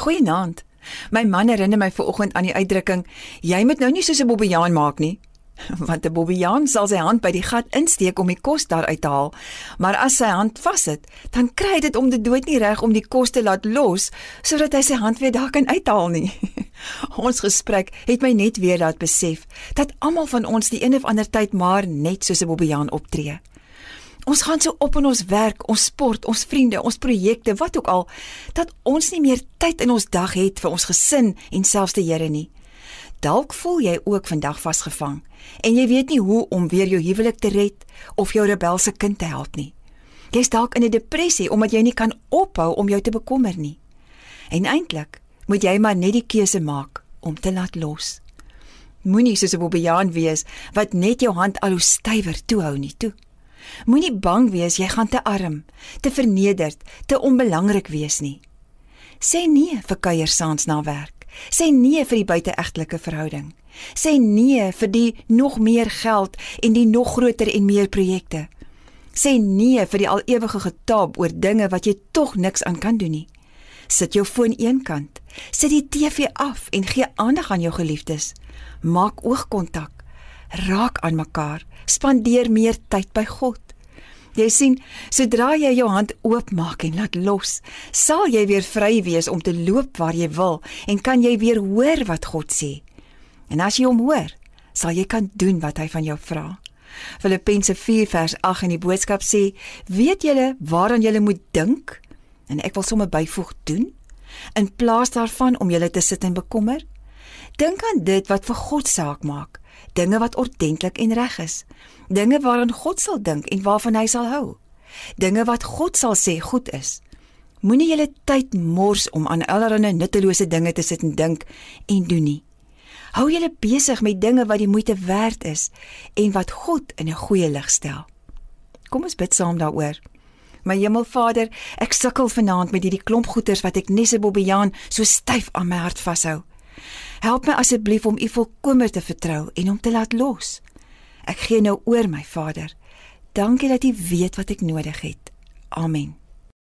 Goeienaand. My man herinner my vanoggend aan die uitdrukking: Jy moet nou nie soos 'n bobbejaan maak nie. Want 'n bobbejaan sal sy hand by die gat insteek om die kos daar uit te haal, maar as sy hand vassit, dan kry dit om dit dood nie reg om die kos te laat los sodat hy sy hand weer daar kan uithaal nie. ons gesprek het my net weer laat besef dat almal van ons die een of ander tyd maar net soos 'n bobbejaan optree. Ons gaan so op in ons werk, ons sport, ons vriende, ons projekte, wat ook al, dat ons nie meer tyd in ons dag het vir ons gesin en selfs die Here nie. Dalk voel jy ook vandag vasgevang en jy weet nie hoe om weer jou huwelik te red of jou rebelse kind te help nie. Jy's dalk in 'n depressie omdat jy nie kan ophou om jou te bekommer nie. En eintlik moet jy maar net die keuse maak om te laat los. Moenie soos 'n bobbejaan wees wat net jou hand al hoe stywer toehou nie toe. Moenie bang wees jy gaan te arm, te vernederd, te onbelangrik wees nie. Sê nee vir kuier saans na werk. Sê nee vir die buiteegtelike verhouding. Sê nee vir die nog meer geld en die nog groter en meer projekte. Sê nee vir die al ewige getaap oor dinge wat jy tog niks aan kan doen nie. Sit jou foon eenkant. Sit die TV af en gee aandag aan jou geliefdes. Maak oogkontak. Raak aan mekaar spandeer meer tyd by God. Jy sien, sodra jy jou hand oopmaak en laat los, sal jy weer vry wees om te loop waar jy wil en kan jy weer hoor wat God sê. En as jy hom hoor, sal jy kan doen wat hy van jou vra. Filippense 4 vers 8 in die boodskap sê: "Weet julle waaraan julle moet dink?" En ek wil sommer byvoeg doen in plaas daarvan om julle te sit en bekommer. Dink aan dit wat vir God saak maak dinge wat ordentlik en reg is, dinge waaraan God sal dink en waarvan hy sal hou, dinge wat God sal sê goed is. Moenie julle tyd mors om aan allerlei nuttelose dinge te sit en dink en doen nie. Hou julle besig met dinge wat die moeite werd is en wat God in 'n goeie lig stel. Kom ons bid saam daaroor. My Hemelvader, ek sukkel vanaand met hierdie klomp goeters wat ek nes 'n bobbejaan so styf aan my hart vashou. Help my asseblief om U volkome te vertrou en om te laat los. Ek gee nou oor my Vader. Dankie dat U weet wat ek nodig het. Amen.